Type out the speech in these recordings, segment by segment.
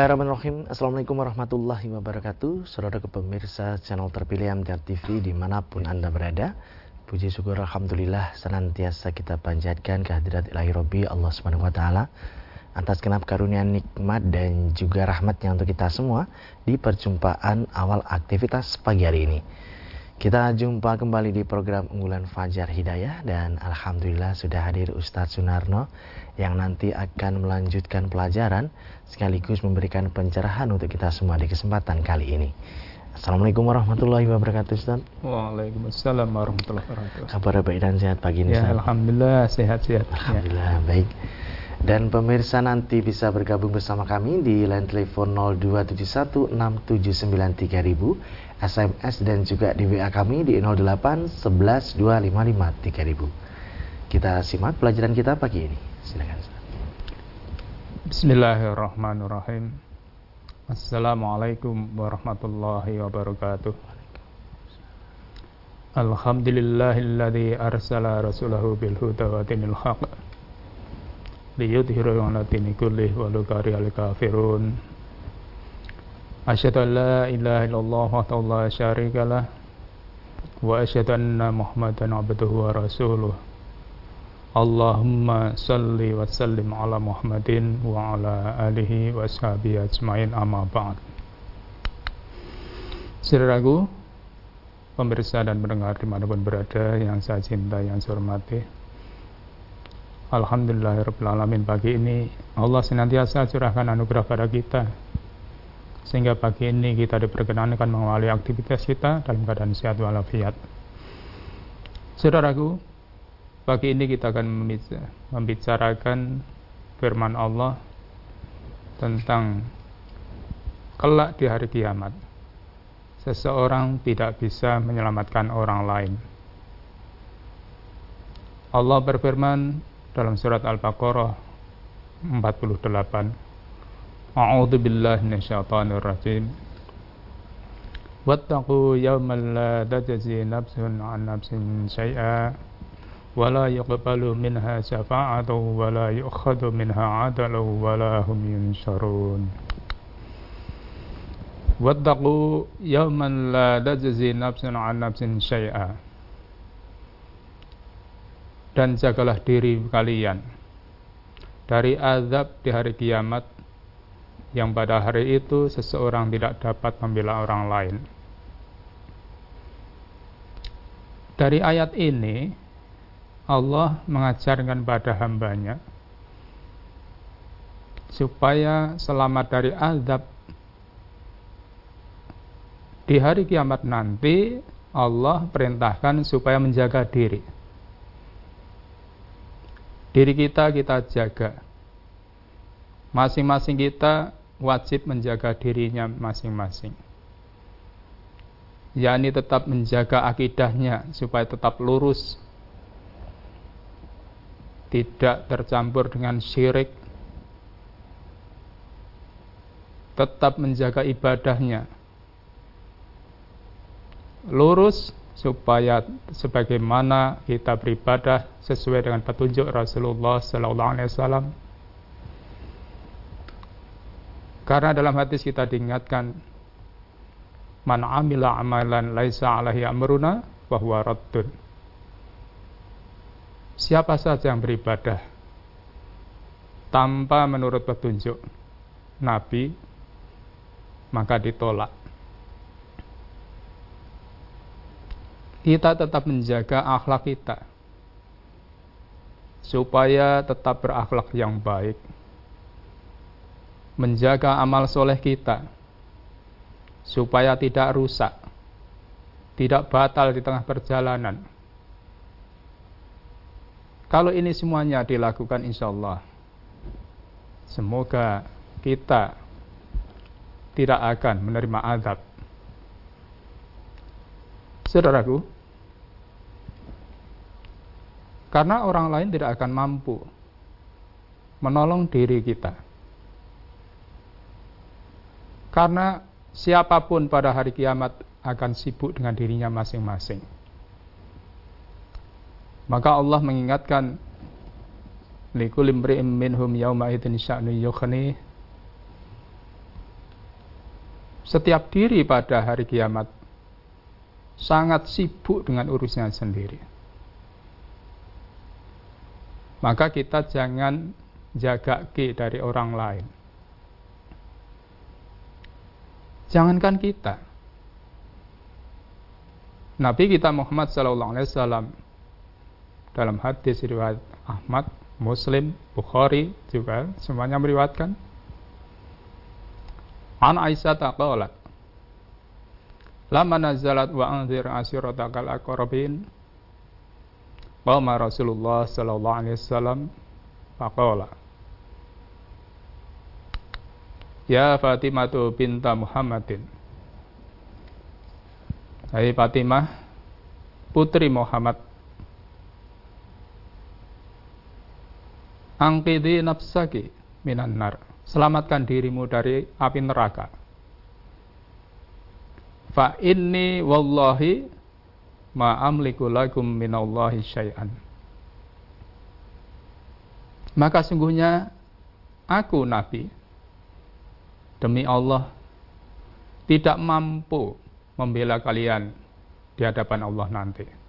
Bismillahirrahmanirrahim Assalamualaikum warahmatullahi wabarakatuh Saudara pemirsa channel terpilih MTR TV di mana pun Anda berada Puji syukur Alhamdulillah senantiasa kita panjatkan kehadirat ilahi Rabbi Allah Subhanahu Wa Taala atas kenap karunia nikmat dan juga rahmatnya untuk kita semua di perjumpaan awal aktivitas pagi hari ini. Kita jumpa kembali di program unggulan Fajar Hidayah dan Alhamdulillah sudah hadir Ustadz Sunarno yang nanti akan melanjutkan pelajaran sekaligus memberikan pencerahan untuk kita semua di kesempatan kali ini. Assalamualaikum warahmatullahi wabarakatuh Ustaz Waalaikumsalam warahmatullahi wabarakatuh Kabar baik dan sehat pagi ini Ya Alhamdulillah sehat-sehat Alhamdulillah ya. baik dan pemirsa nanti bisa bergabung bersama kami di line telepon 02716793000 SMS dan juga di WA kami di 08 11 255 3000. Kita simak pelajaran kita pagi ini. Silakan. Bismillahirrahmanirrahim. Assalamualaikum warahmatullahi wabarakatuh. Alhamdulillahilladzi arsala rasulahu bil huda wa dinil haq liyudhhirahu 'ala dini kullih walau karihal kafirun. Asyhadu an la ilaha illallah wa la syarika lah wa asyhadu anna Muhammadan abduhu wa rasuluh. Allahumma salli wa sallim ala Muhammadin wa ala alihi wa ashabihi ajmain amma ba'd. Saudaraku, pemirsa dan pendengar di mana pun berada yang saya cinta, yang saya hormati. Alhamdulillahirrahmanirrahim pagi ini Allah senantiasa curahkan anugerah pada kita sehingga pagi ini kita diperkenankan mengawali aktivitas kita dalam keadaan sehat walafiat. Saudaraku, pagi ini kita akan membicarakan firman Allah tentang kelak di hari kiamat. Seseorang tidak bisa menyelamatkan orang lain. Allah berfirman dalam surat Al-Baqarah 48 A'udzu billahi minasyaitonir rajim. Wattaqu yawman la tajzi nafsun 'an nafsin syai'a minha syafa'atu wa la yu'khadhu minha 'adlu wa la hum yunsharun. Wattaqu yawman la tajzi nafsun 'an nafsin syai'a. Dan jagalah diri kalian dari azab di hari kiamat yang pada hari itu seseorang tidak dapat membela orang lain. Dari ayat ini, Allah mengajarkan pada hambanya supaya selamat dari azab di hari kiamat nanti Allah perintahkan supaya menjaga diri diri kita kita jaga masing-masing kita wajib menjaga dirinya masing-masing. yakni tetap menjaga akidahnya supaya tetap lurus. Tidak tercampur dengan syirik. Tetap menjaga ibadahnya. Lurus supaya sebagaimana kita beribadah sesuai dengan petunjuk Rasulullah sallallahu alaihi wasallam Karena dalam hadis kita diingatkan man amila amalan laisa alaihi amruna bahwa raddun. Siapa saja yang beribadah tanpa menurut petunjuk Nabi maka ditolak. Kita tetap menjaga akhlak kita supaya tetap berakhlak yang baik menjaga amal soleh kita supaya tidak rusak, tidak batal di tengah perjalanan. Kalau ini semuanya dilakukan insya Allah, semoga kita tidak akan menerima azab. Saudaraku, karena orang lain tidak akan mampu menolong diri kita karena siapa pun pada hari kiamat akan sibuk dengan dirinya masing-masing. Maka Allah mengingatkan likul imri'im minhum yauma idzin sya'nu yukhni setiap diri pada hari kiamat sangat sibuk dengan urusannya sendiri. Maka kita jangan jaga ke dari orang lain. Jangankan kita. Nabi kita Muhammad sallallahu alaihi wasallam dalam hadis riwayat Ahmad, Muslim, Bukhari juga semuanya meriwayatkan. An Aisyah taqalat Lama nazalat wa anzir ashiratakal aqrabin? Qama Rasulullah sallallahu alaihi wasallam faqala Ya Fatimah binta Muhammadin. Hai Fatimah putri Muhammad Angkidi nafsaki minan nar. Selamatkan dirimu dari api neraka. Fa inni wallahi ma amliku lakum minallahi syai'an. Maka sungguhnya aku Nabi demi Allah tidak mampu membela kalian di hadapan Allah nanti.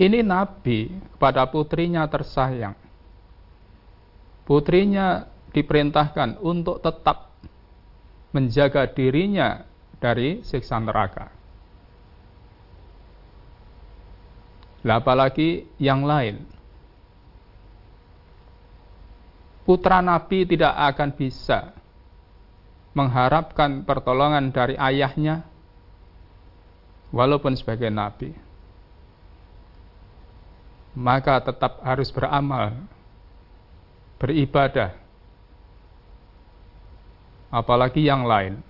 Ini Nabi kepada putrinya tersayang. Putrinya diperintahkan untuk tetap menjaga dirinya dari siksa neraka. Apalagi yang lain putra Nabi tidak akan bisa mengharapkan pertolongan dari ayahnya walaupun sebagai Nabi. Maka tetap harus beramal, beribadah, apalagi yang lain.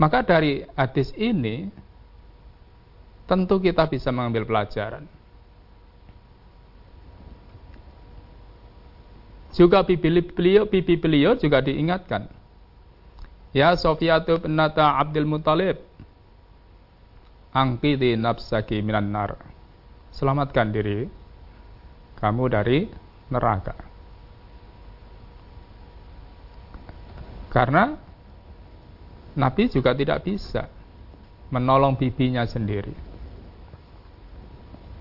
Maka dari hadis ini tentu kita bisa mengambil pelajaran. Juga pipi beliau, juga diingatkan. Ya Sofiyatu penata Abdul Muttalib. Angkidi nafsaki minan nar. Selamatkan diri kamu dari neraka. Karena Nabi juga tidak bisa menolong bibinya sendiri.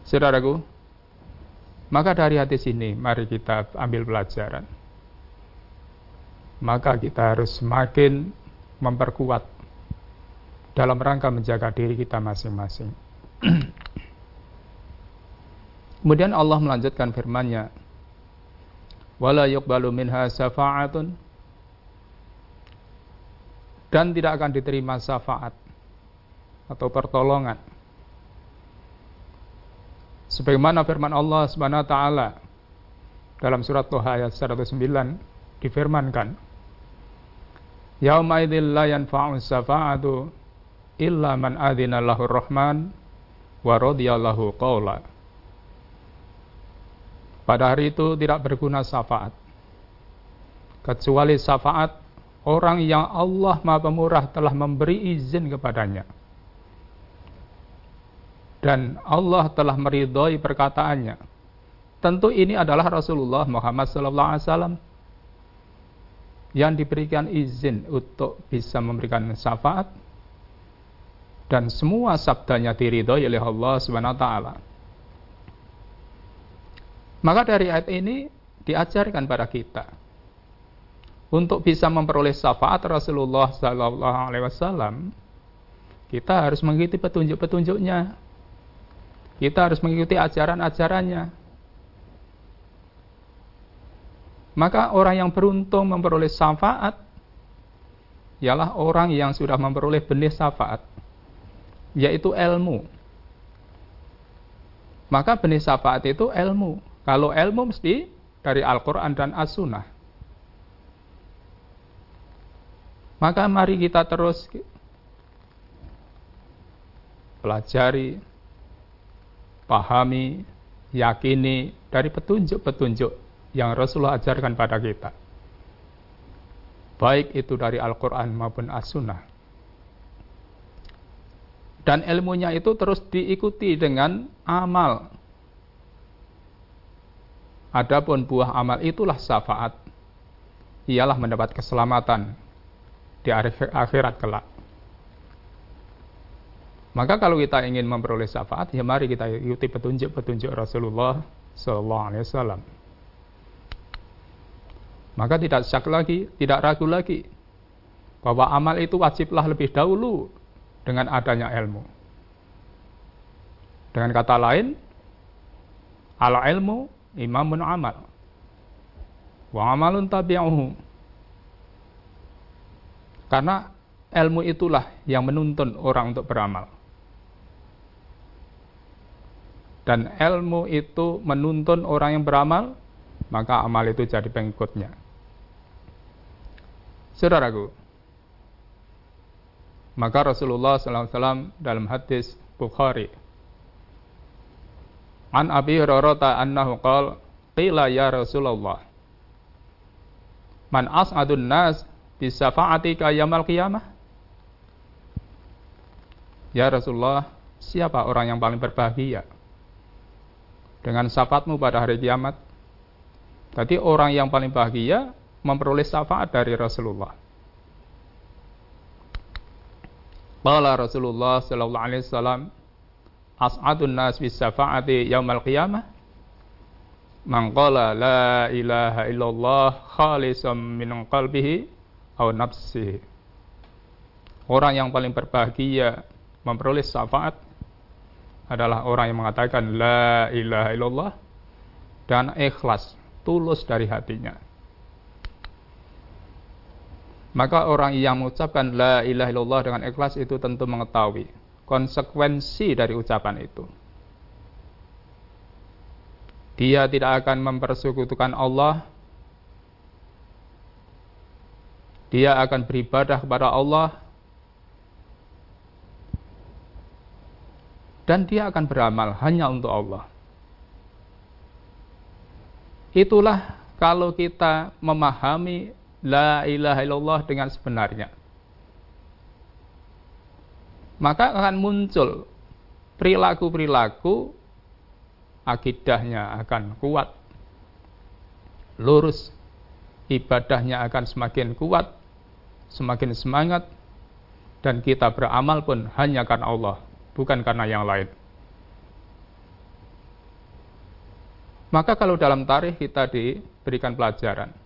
Saudaraku, maka dari hadis ini mari kita ambil pelajaran. Maka kita harus semakin memperkuat dalam rangka menjaga diri kita masing-masing. Kemudian Allah melanjutkan firman-Nya, "Wala yuqbalu minha syafa'atun" dan tidak akan diterima syafaat atau pertolongan Sebagaimana firman Allah Subhanahu wa taala dalam surat Toha ayat 109 difirmankan Yauma idzil la yanfa'u syafa'atu illa man adzina lahu rahman wa radiyallahu qawla. Pada hari itu tidak berguna syafaat. Kecuali syafaat orang yang Allah Maha Pemurah telah memberi izin kepadanya. Dan Allah telah meridhoi perkataannya. Tentu ini adalah Rasulullah Muhammad SAW yang diberikan izin untuk bisa memberikan syafaat dan semua sabdanya diridhoi oleh Allah Subhanahu wa taala. Maka dari ayat ini diajarkan pada kita untuk bisa memperoleh syafaat Rasulullah Sallallahu Alaihi Wasallam, kita harus mengikuti petunjuk-petunjuknya, kita harus mengikuti ajaran-ajarannya. Maka orang yang beruntung memperoleh syafaat ialah orang yang sudah memperoleh benih syafaat, yaitu ilmu. Maka benih syafaat itu ilmu. Kalau ilmu mesti dari Al-Quran dan As-Sunnah. Maka mari kita terus pelajari pahami, yakini dari petunjuk-petunjuk yang Rasulullah ajarkan pada kita. Baik itu dari Al-Quran maupun As-Sunnah. Dan ilmunya itu terus diikuti dengan amal. Adapun buah amal itulah syafaat. ialah mendapat keselamatan di akhirat kelak. Maka kalau kita ingin memperoleh syafaat, ya mari kita ikuti petunjuk-petunjuk Rasulullah Sallallahu Alaihi Wasallam. Maka tidak syak lagi, tidak ragu lagi bahwa amal itu wajiblah lebih dahulu dengan adanya ilmu. Dengan kata lain, ala ilmu imamun amal. Wa amalun tabi'uhu. Karena ilmu itulah yang menuntun orang untuk beramal. Dan ilmu itu menuntun orang yang beramal, maka amal itu jadi pengikutnya. Saudaraku, maka Rasulullah SAW dalam hadis Bukhari An Abi Hurairah annahu qala qila ya Rasulullah Man as'adun nas bisafa'atika yaumil qiyamah? Ya Rasulullah, siapa orang yang paling berbahagia dengan syafaatmu pada hari kiamat? Tadi orang yang paling bahagia memperoleh syafaat dari Rasulullah. Qala Rasulullah sallallahu alaihi wasallam as'adun nas bis syafa'ati yaumal qiyamah? Man qala la ilaha illallah khalisam min qalbihi aw nafsihi. Orang yang paling berbahagia memperoleh syafaat adalah orang yang mengatakan la ilaha illallah dan ikhlas tulus dari hatinya maka orang yang mengucapkan la ilaha illallah dengan ikhlas itu tentu mengetahui konsekuensi dari ucapan itu. Dia tidak akan mempersekutukan Allah. Dia akan beribadah kepada Allah. Dan dia akan beramal hanya untuk Allah. Itulah kalau kita memahami la ilaha illallah dengan sebenarnya. Maka akan muncul perilaku-perilaku akidahnya akan kuat, lurus, ibadahnya akan semakin kuat, semakin semangat, dan kita beramal pun hanya karena Allah, bukan karena yang lain. Maka kalau dalam tarikh kita diberikan pelajaran,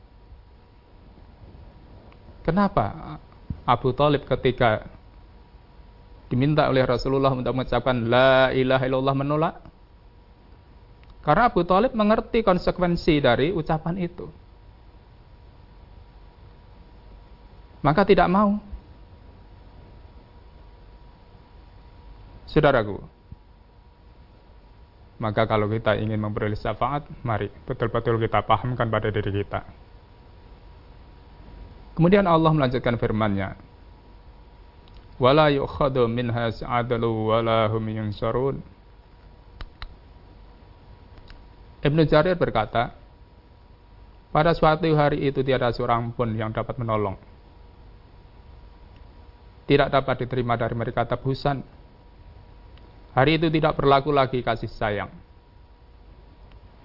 Kenapa Abu Talib ketika diminta oleh Rasulullah untuk mengucapkan La ilaha illallah menolak? Karena Abu Talib mengerti konsekuensi dari ucapan itu. Maka tidak mau. Saudaraku, maka kalau kita ingin memberi syafaat, mari betul-betul kita pahamkan pada diri kita. Kemudian Allah melanjutkan firman-Nya. Wala minha sa'adalu wala hum yunsarun. Ibnu Jarir berkata, pada suatu hari itu tiada seorang pun yang dapat menolong. Tidak dapat diterima dari mereka tebusan. Hari itu tidak berlaku lagi kasih sayang.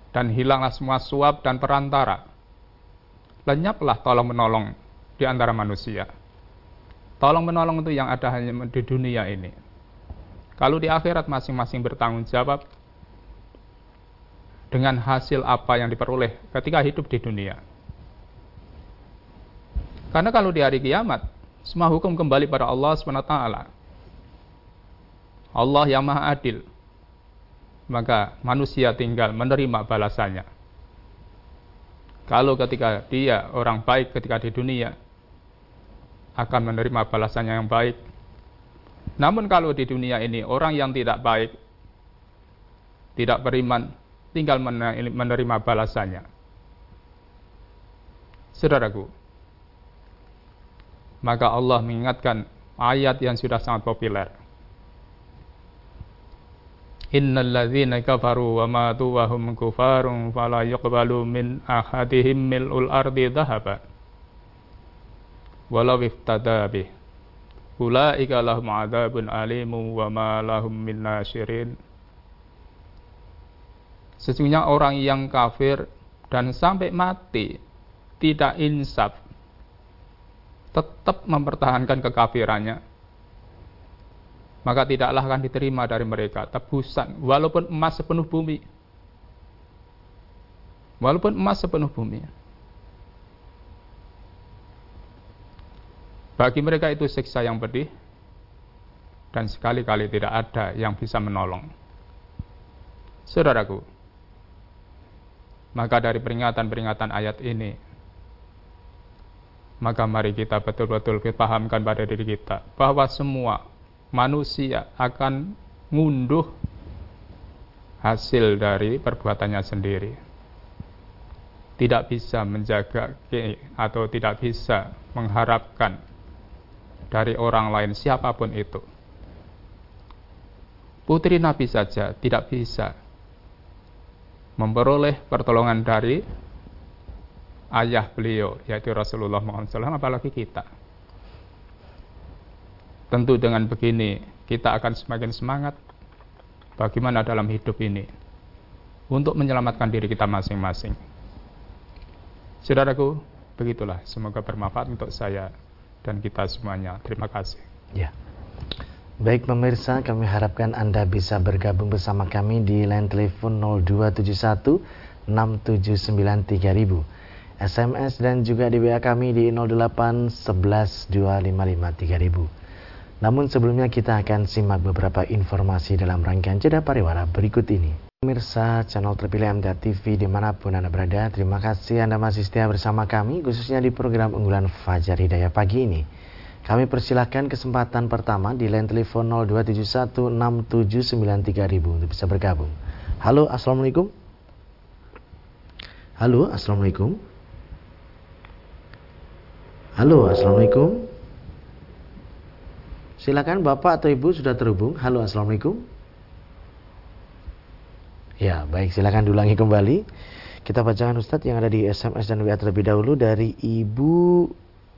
Dan hilanglah semua suap dan perantara. Lenyaplah tolong menolong di antara manusia. Tolong menolong itu yang ada hanya di dunia ini. Kalau di akhirat masing-masing bertanggung jawab dengan hasil apa yang diperoleh ketika hidup di dunia. Karena kalau di hari kiamat, semua hukum kembali pada Allah SWT. Allah yang maha adil. Maka manusia tinggal menerima balasannya. Kalau ketika dia orang baik ketika di dunia, akan menerima balasannya yang baik. Namun kalau di dunia ini orang yang tidak baik, tidak beriman, tinggal menerima balasannya. Saudaraku, maka Allah mengingatkan ayat yang sudah sangat populer. Innal ladzina kafaru wa matu wa hum kufarun fala yuqbalu min ahadihim mil'ul ardi dhahaba walau iftada bih ulaika lahum adzabun alimu wa ma lahum min nasyirin Sesungguhnya orang yang kafir dan sampai mati tidak insaf, tetap mempertahankan kekafirannya, maka tidaklah akan diterima dari mereka tebusan walaupun emas sepenuh bumi. Walaupun emas sepenuh bumi. Bagi mereka itu siksa yang pedih dan sekali-kali tidak ada yang bisa menolong. Saudaraku, maka dari peringatan-peringatan ayat ini, maka mari kita betul-betul pahamkan pada diri kita bahwa semua manusia akan ngunduh hasil dari perbuatannya sendiri. Tidak bisa menjaga atau tidak bisa mengharapkan dari orang lain siapa pun itu. Putri Nabi saja tidak bisa memperoleh pertolongan dari ayah beliau yaitu Rasulullah SAW apalagi kita. Tentu dengan begini kita akan semakin semangat bagaimana dalam hidup ini untuk menyelamatkan diri kita masing-masing. Saudaraku begitulah. Semoga bermanfaat untuk saya dan kita semuanya terima kasih ya Baik pemirsa, kami harapkan Anda bisa bergabung bersama kami di line telepon 0271 679 3000. SMS dan juga di WA kami di 08 11 255 3000. Namun sebelumnya kita akan simak beberapa informasi dalam rangkaian jeda pariwara berikut ini. Pemirsa channel terpilih MTA TV di mana pun Anda berada, terima kasih Anda masih setia bersama kami khususnya di program unggulan Fajar Hidayah pagi ini. Kami persilahkan kesempatan pertama di line telepon 02716793000 untuk bisa bergabung. Halo, Assalamualaikum. Halo, Assalamualaikum. Halo, Assalamualaikum. Silakan Bapak atau Ibu sudah terhubung. Halo, Assalamualaikum. Ya, baik, silakan diulangi kembali. Kita bacakan Ustadz yang ada di SMS dan WA terlebih dahulu dari Ibu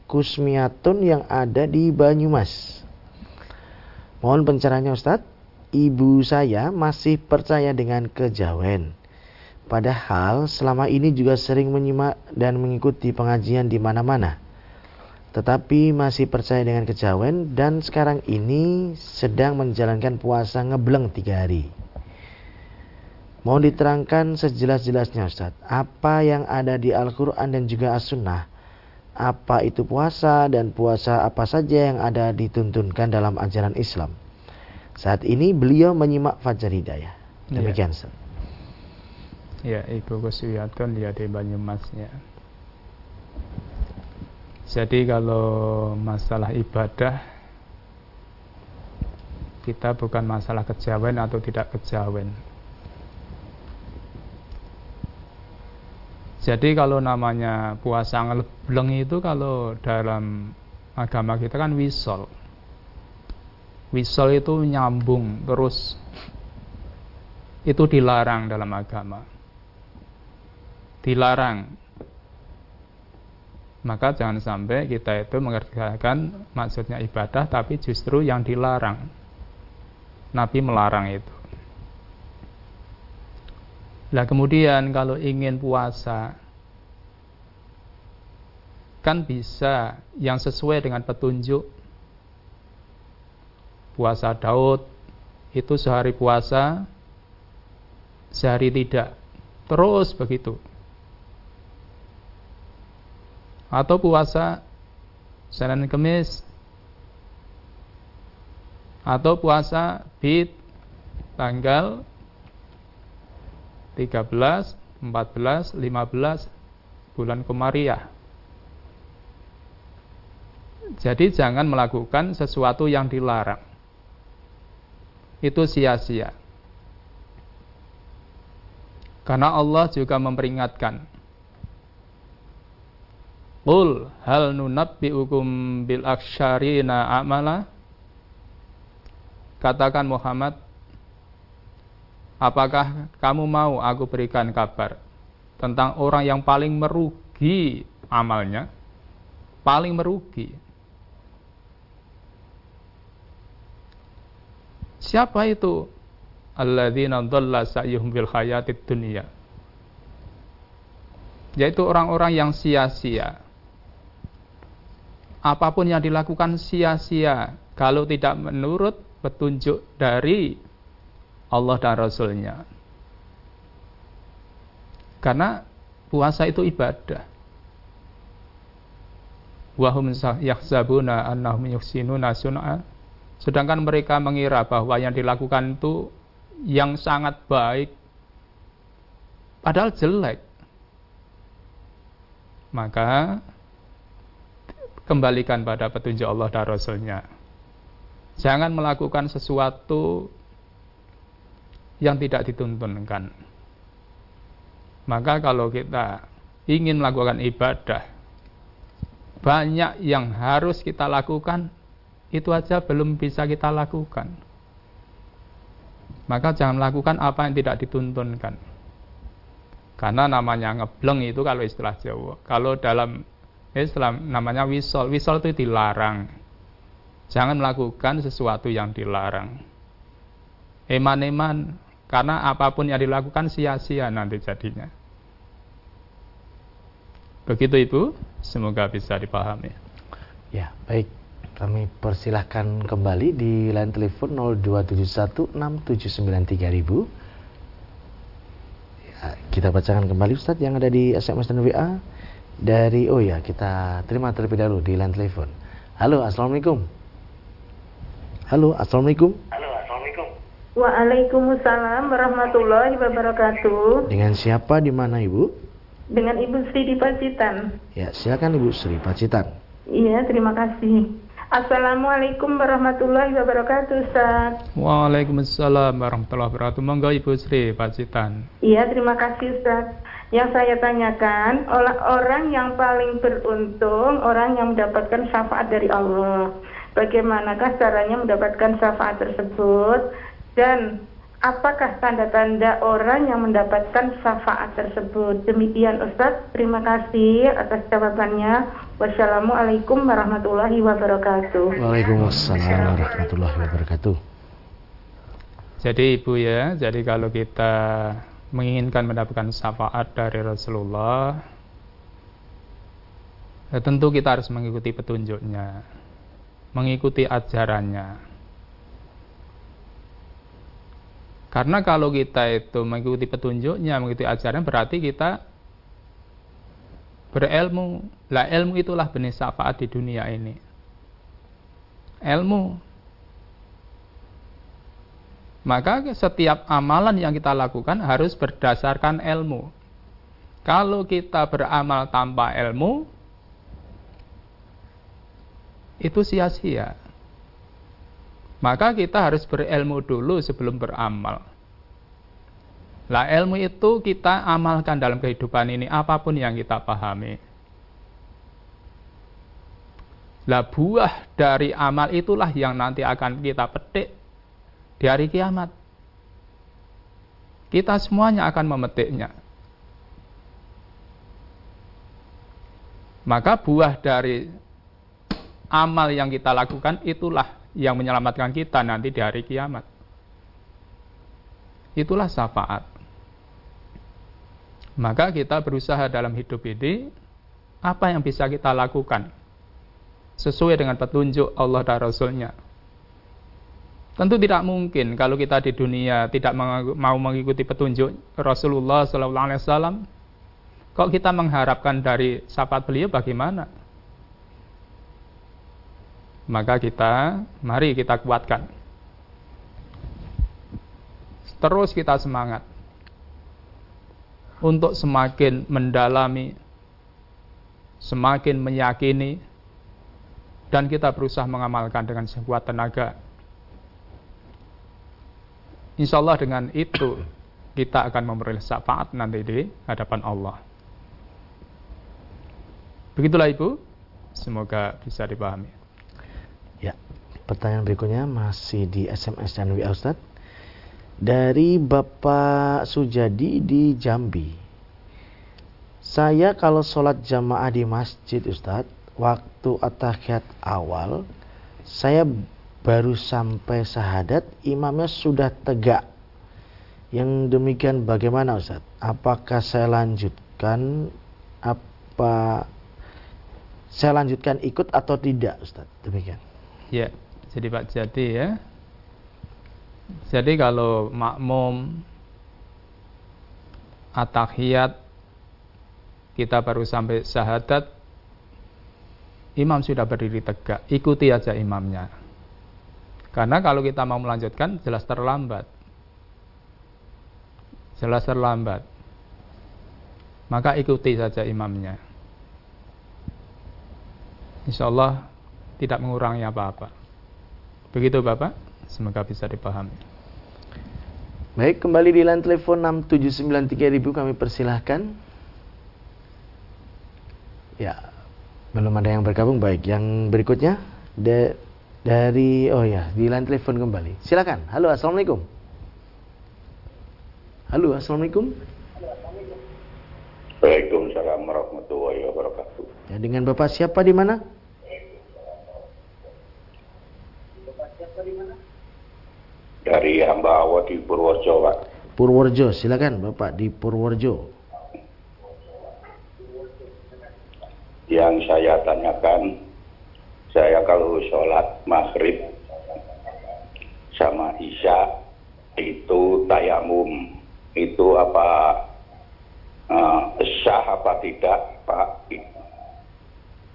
Kusmiatun yang ada di Banyumas. Mohon pencerahannya Ustadz. Ibu saya masih percaya dengan kejawen. Padahal selama ini juga sering menyimak dan mengikuti pengajian di mana-mana. Tetapi masih percaya dengan kejawen dan sekarang ini sedang menjalankan puasa ngebleng tiga hari. Mohon diterangkan sejelas-jelasnya Ustadz. Apa yang ada di Al-Quran dan juga As-Sunnah apa itu puasa dan puasa apa saja yang ada dituntunkan dalam ajaran Islam. Saat ini beliau menyimak Fajar Hidayah. Demikian, ya. Ya, Ibu Kuswiyatun dia di Banyumasnya. Jadi kalau masalah ibadah kita bukan masalah kejawen atau tidak kejawen. Jadi kalau namanya puasa ngebleng itu kalau dalam agama kita kan wisol. Wisol itu nyambung terus. Itu dilarang dalam agama. Dilarang. Maka jangan sampai kita itu mengerjakan maksudnya ibadah tapi justru yang dilarang. Nabi melarang itu. Nah kemudian kalau ingin puasa kan bisa yang sesuai dengan petunjuk. Puasa Daud itu sehari puasa sehari tidak. Terus begitu. Atau puasa Senin Kemis atau puasa bid tanggal 13, 14, 15 bulan Komariah. Jadi jangan melakukan sesuatu yang dilarang. Itu sia-sia. Karena Allah juga memperingatkan. Qul hal nunabbi'ukum bil aksyarina a'mala? Katakan Muhammad, Apakah kamu mau aku berikan kabar tentang orang yang paling merugi amalnya? Paling merugi. Siapa itu? Alladzina dhalla sa'yuhum fil hayatid dunya. yaitu orang-orang yang sia-sia. Apa pun yang dilakukan sia-sia kalau tidak menurut petunjuk dari Allah dan Rasulnya. Karena puasa itu ibadah. Wahum yahzabuna annahum yuhsinuna sun'a. Sedangkan mereka mengira bahwa yang dilakukan itu yang sangat baik padahal jelek. Maka kembalikan pada petunjuk Allah dan Rasulnya. Jangan melakukan sesuatu yang tidak dituntunkan. Maka kalau kita ingin melakukan ibadah, banyak yang harus kita lakukan, itu aja belum bisa kita lakukan. Maka jangan lakukan apa yang tidak dituntunkan. Karena namanya ngebleng itu kalau istilah Jawa. Kalau dalam Islam namanya wisol. Wisol itu dilarang. Jangan melakukan sesuatu yang dilarang. Eman-eman karena apa pun yang dilakukan sia-sia nanti jadinya. Begitu Ibu, semoga bisa dipahami. Ya, baik. Kami persilahkan kembali di line telepon 02716793000. Ya, kita bacakan kembali Ustadz yang ada di SMS dan WA dari oh ya kita terima terlebih dahulu di line telepon. Halo, assalamualaikum. Halo, assalamualaikum. Halo. Waalaikumsalam warahmatullahi wabarakatuh. Dengan siapa di mana ibu? Dengan Ibu Sri di Pacitan. Ya, silakan Ibu Sri Pacitan. Iya, terima kasih. Assalamualaikum warahmatullahi wabarakatuh, Ustaz. Waalaikumsalam warahmatullahi wabarakatuh. Monggo Ibu Sri Pacitan. Iya, terima kasih, Ustaz. Yang saya tanyakan, orang yang paling beruntung, orang yang mendapatkan syafaat dari Allah. Bagaimanakah caranya mendapatkan syafaat tersebut? Dan apakah tanda-tanda orang yang mendapatkan syafaat tersebut? Demikian Ustaz, terima kasih atas jawabannya. Wassalamualaikum warahmatullahi wabarakatuh. Waalaikumsalam warahmatullahi wabarakatuh. Jadi Ibu ya, jadi kalau kita menginginkan mendapatkan syafaat dari Rasulullah, ya tentu kita harus mengikuti petunjuknya, mengikuti ajarannya. Karena kalau kita itu mengikuti petunjuknya, mengikuti ajaran berarti kita berilmu. Lah ilmu itulah benih syafaat di dunia ini. Ilmu. Maka setiap amalan yang kita lakukan harus berdasarkan ilmu. Kalau kita beramal tanpa ilmu, itu sia-sia. Maka kita harus berilmu dulu sebelum beramal. Lah ilmu itu kita amalkan dalam kehidupan ini apa pun yang kita pahami. Lah buah dari amal itulah yang nanti akan kita petik di hari kiamat. Kita semuanya akan memetiknya. Maka buah dari amal yang kita lakukan itulah yang menyelamatkan kita nanti di hari kiamat. Itulah syafaat. Maka kita berusaha dalam hidup ini apa yang bisa kita lakukan sesuai dengan petunjuk Allah dan Rasulnya. Tentu tidak mungkin kalau kita di dunia tidak mau mengikuti petunjuk Rasulullah SAW. Kok kita mengharapkan dari syafaat beliau bagaimana? Maka kita mari kita kuatkan. Terus kita semangat untuk semakin mendalami, semakin meyakini, dan kita berusaha mengamalkan dengan sekuat tenaga. Insya Allah dengan itu kita akan memperoleh syafaat nanti di hadapan Allah. Begitulah Ibu, semoga bisa dipahami. Pertanyaan berikutnya masih di SMS dan WA Ustaz. Dari Bapak Sujadi di Jambi. Saya kalau sholat jamaah di masjid Ustadz, waktu atahiyat awal, saya baru sampai sahadat, imamnya sudah tegak. Yang demikian bagaimana Ustadz? Apakah saya lanjutkan apa saya lanjutkan ikut atau tidak Ustaz? Demikian. Ya, jadi Pak Jati ya. Jadi kalau makmum atahiyat kita baru sampai syahadat imam sudah berdiri tegak, ikuti aja imamnya. Karena kalau kita mau melanjutkan jelas terlambat. Jelas terlambat. Maka ikuti saja imamnya. Insya Allah tidak mengurangi apa-apa. Begitu Bapak, semoga bisa dipahami. Baik, kembali di line telepon 6793000 kami persilahkan. Ya, belum ada yang bergabung. Baik, yang berikutnya de dari oh ya di line telepon kembali. Silakan. Halo, assalamualaikum. Halo, assalamualaikum. Waalaikumsalam warahmatullahi wabarakatuh. Ya, dengan bapak siapa di mana? Dari hamba Allah di Purworejo, Pak. Purworejo, silakan bapak di Purworejo. Yang saya tanyakan, saya kalau sholat maghrib sama isya itu tayamum itu apa uh, sah apa tidak Pak?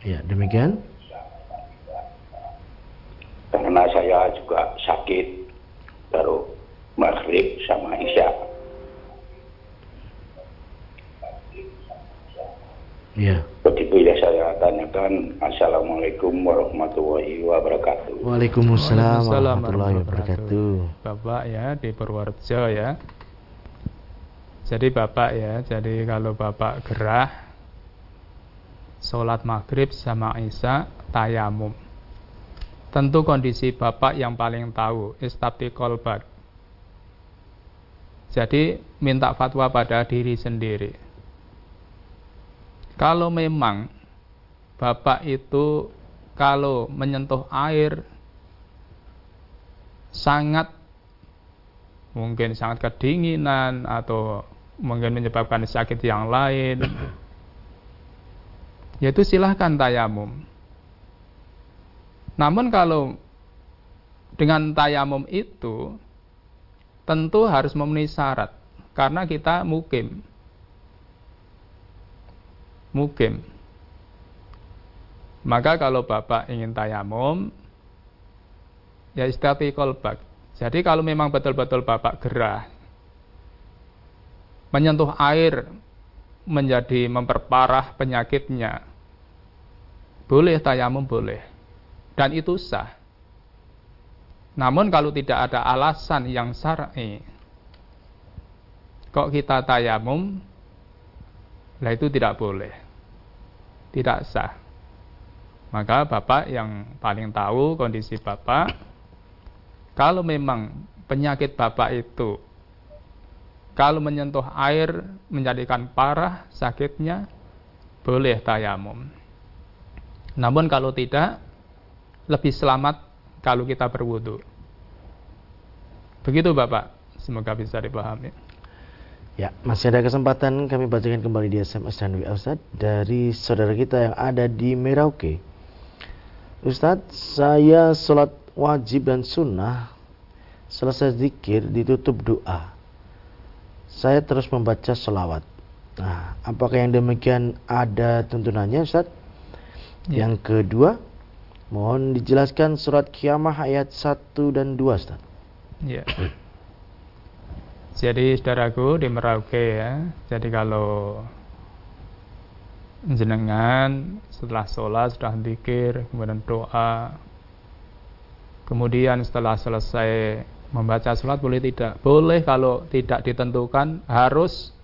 Ya demikian. Karena saya juga sakit baru maghrib sama isya. Ya. Begitu ya saya tanyakan. Assalamualaikum warahmatullahi wabarakatuh. Waalaikumsalam Waalaikumsalam warahmatullahi wabarakatuh. Bapak ya di Purworejo ya. Jadi Bapak ya, jadi kalau Bapak gerah sholat maghrib sama isya tayamum. Tentu kondisi Bapak yang paling tahu, istabti kolbak. Jadi minta fatwa pada diri sendiri. Kalau memang Bapak itu kalau menyentuh air sangat mungkin sangat kedinginan atau mungkin menyebabkan sakit yang lain yaitu silahkan tayamum namun kalau dengan tayamum itu tentu harus memenuhi syarat karena kita mukim mukim. Maka kalau Bapak ingin tayamum, ya istati kolbak. Jadi kalau memang betul-betul Bapak gerah, menyentuh air menjadi memperparah penyakitnya, boleh tayamum boleh. Dan itu sah. Namun kalau tidak ada alasan yang syar'i, kok kita tayamum, lah itu tidak boleh. Tidak sah. Maka Bapak yang paling tahu kondisi Bapak, kalau memang penyakit Bapak itu, kalau menyentuh air menjadikan parah sakitnya, boleh tayamum. Namun kalau tidak, lebih selamat kalau kita berwudu. Begitu Bapak, semoga bisa dipahami. Ya, masih ada kesempatan kami bacakan kembali di SMS dan WA Ustaz dari saudara kita yang ada di Merauke. Ustadz, saya sholat wajib dan sunnah selesai zikir ditutup doa. Saya terus membaca selawat. Nah, apakah yang demikian ada tuntunannya Ustaz? Ya. Yang kedua, mohon dijelaskan surat kiamah ayat 1 dan 2 Ustaz. Ya. Jadi saudaraku di Merauke ya. Jadi kalau jenengan setelah sholat sudah dikir kemudian doa kemudian setelah selesai membaca sholat boleh tidak boleh kalau tidak ditentukan harus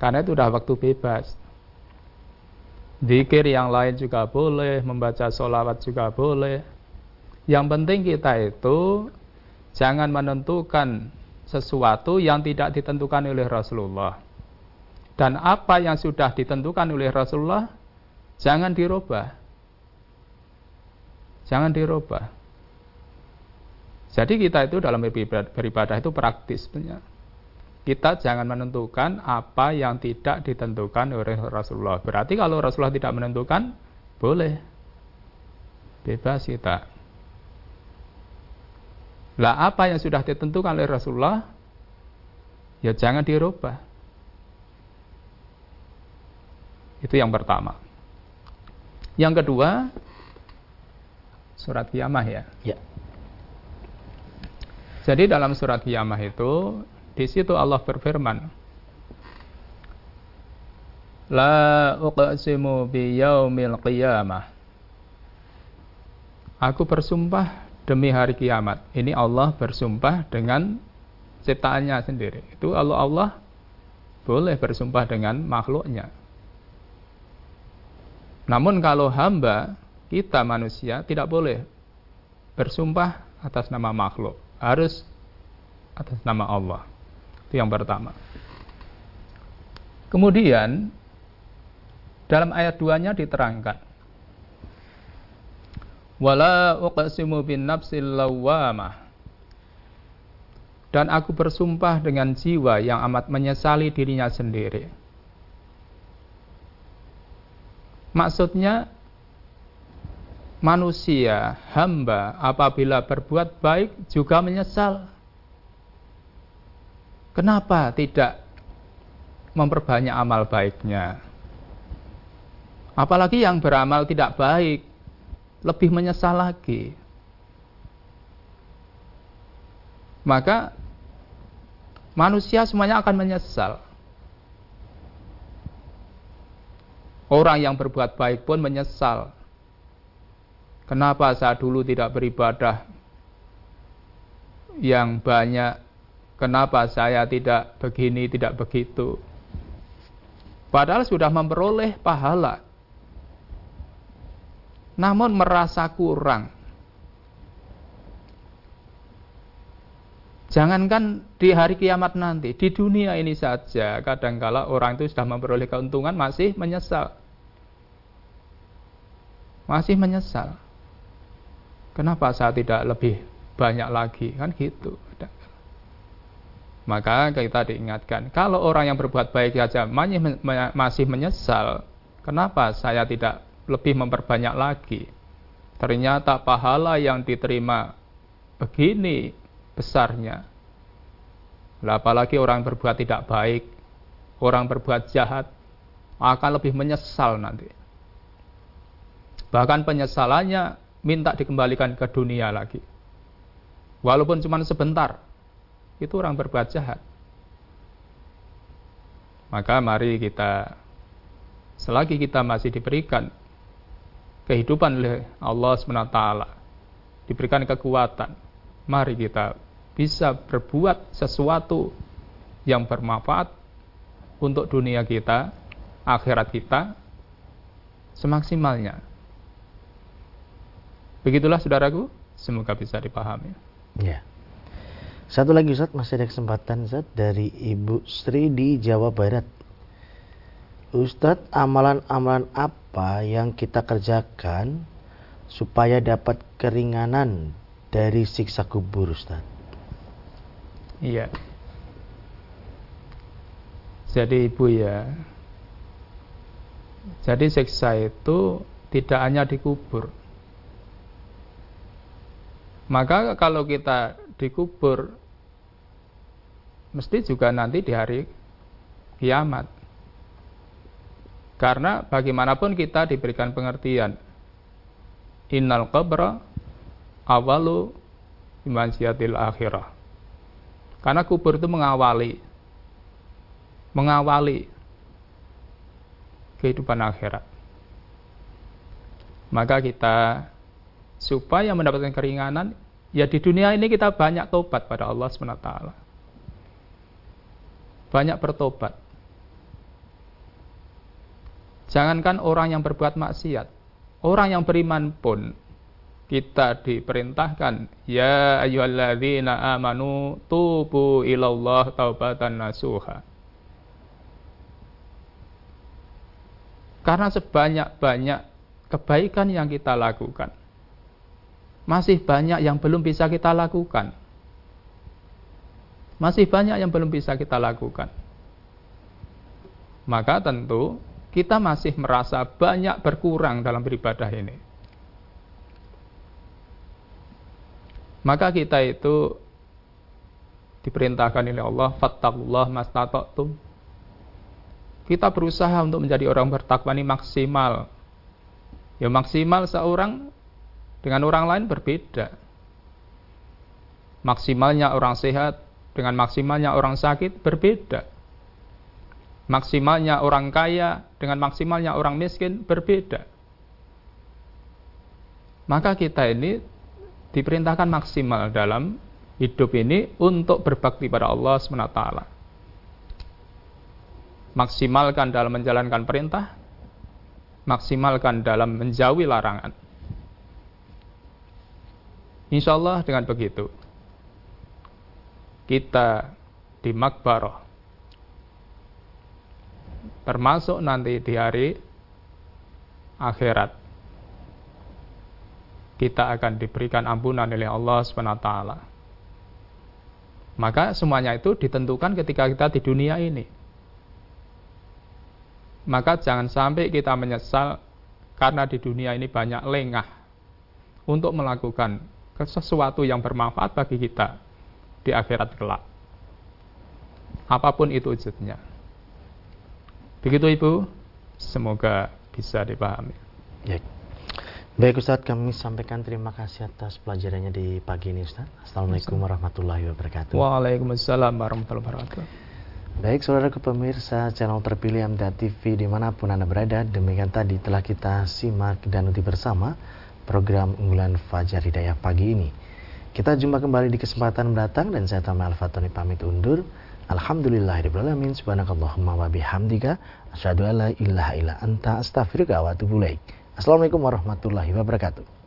karena itu sudah waktu bebas Dikir yang lain juga boleh, membaca sholawat juga boleh. Yang penting kita itu jangan menentukan sesuatu yang tidak ditentukan oleh Rasulullah. Dan apa yang sudah ditentukan oleh Rasulullah jangan dirubah. Jangan dirubah. Jadi kita itu dalam beribadah itu praktis. Kita jangan menentukan apa yang tidak ditentukan oleh Rasulullah. Berarti kalau Rasulullah tidak menentukan, boleh. Bebas kita. Lah apa yang sudah ditentukan oleh Rasulullah, ya jangan dirubah. Itu yang pertama. Yang kedua, surat kiamah ya. Ya. Jadi dalam surat kiamah itu di situ Allah berfirman, La uqsimu bi yaumil qiyamah. Aku bersumpah demi hari kiamat. Ini Allah bersumpah dengan ciptaannya sendiri. Itu Allah Allah boleh bersumpah dengan makhluknya. Namun kalau hamba kita manusia tidak boleh bersumpah atas nama makhluk. Harus atas nama Allah. Itu yang pertama. Kemudian dalam ayat 2-nya diterangkan wala uqsimu bin nafsil dan aku bersumpah dengan jiwa yang amat menyesali dirinya sendiri. Maksudnya manusia, hamba apabila berbuat baik juga menyesal. Kenapa tidak memperbanyak amal baiknya? Apalagi yang beramal tidak baik, lebih menyesal lagi. Maka manusia semuanya akan menyesal. Orang yang berbuat baik pun menyesal. Kenapa saya dulu tidak beribadah yang banyak Kenapa saya tidak begini, tidak begitu? Padahal sudah memperoleh pahala. Namun merasa kurang. Jangankan di hari kiamat nanti, di dunia ini saja kadangkala orang itu sudah memperoleh keuntungan masih menyesal. Masih menyesal. Kenapa saya tidak lebih banyak lagi? Kan gitu. Maka kita diingatkan, kalau orang yang berbuat baik saja masih menyesal, kenapa saya tidak lebih memperbanyak lagi? Ternyata pahala yang diterima begini besarnya. Lah apalagi orang berbuat tidak baik, orang berbuat jahat akan lebih menyesal nanti. Bahkan penyesalannya minta dikembalikan ke dunia lagi. Walaupun cuma sebentar, itu orang berbuat jahat. Maka mari kita selagi kita masih diberikan kehidupan oleh Allah SWT, diberikan kekuatan, mari kita bisa berbuat sesuatu yang bermanfaat untuk dunia kita, akhirat kita, semaksimalnya. Begitulah saudaraku, semoga bisa dipahami. Ya. Satu lagi Ustaz, masih ada kesempatan Ustaz dari Ibu Sri di Jawa Barat. Ustadz, amalan-amalan apa yang kita kerjakan supaya dapat keringanan dari siksa kubur Ustaz? Iya. Jadi Ibu ya, jadi siksa itu tidak hanya dikubur. Maka kalau kita dikubur mesti juga nanti di hari kiamat. Karena bagaimanapun kita diberikan pengertian. Innal qabra awalu imansiatil akhirah. Karena kubur itu mengawali mengawali kehidupan akhirat. Maka kita supaya mendapatkan keringanan Ya di dunia ini kita banyak tobat pada Allah SWT. Banyak bertobat. Jangankan orang yang berbuat maksiat. Orang yang beriman pun kita diperintahkan ya ayyuhalladzina amanu tubu ilallah taubatan nasuha. Karena sebanyak-banyak kebaikan yang kita lakukan masih banyak yang belum bisa kita lakukan. Masih banyak yang belum bisa kita lakukan. Maka tentu kita masih merasa banyak berkurang dalam beribadah ini. Maka kita itu diperintahkan oleh Allah, fattaqullah mastata'tum. Kita berusaha untuk menjadi orang bertakwa ini maksimal. Ya maksimal seorang dengan orang lain berbeda. Maksimalnya orang sehat dengan maksimalnya orang sakit berbeda. Maksimalnya orang kaya dengan maksimalnya orang miskin berbeda. Maka kita ini diperintahkan maksimal dalam hidup ini untuk berbakti pada Allah SWT. Maksimalkan dalam menjalankan perintah, maksimalkan dalam menjauhi larangan. Insya Allah dengan begitu kita di Makbaroh termasuk nanti di hari akhirat kita akan diberikan ampunan oleh Allah SWT. Maka semuanya itu ditentukan ketika kita di dunia ini. Maka jangan sampai kita menyesal karena di dunia ini banyak lengah untuk melakukan sesuatu yang bermanfaat bagi kita di akhirat kelak. Apa pun itu wujudnya. Begitu Ibu, semoga bisa dipahami. Ya. Baik Ustadz, kami sampaikan terima kasih atas pelajarannya di pagi ini Ustadz. Assalamualaikum warahmatullahi wabarakatuh. Waalaikumsalam warahmatullahi wabarakatuh. Baik saudara pemirsa channel terpilih MTA TV di mana pun Anda berada, demikian tadi telah kita simak dan uti bersama program unggulan Fajar Hidayah pagi ini. Kita jumpa kembali di kesempatan mendatang dan saya Tama Al-Fatoni pamit undur. Alhamdulillahirrahmanirrahim. Subhanakallahumma wa bihamdika. Asyadu ala ilaha illa anta astaghfiruka wa atubu Assalamualaikum warahmatullahi wabarakatuh.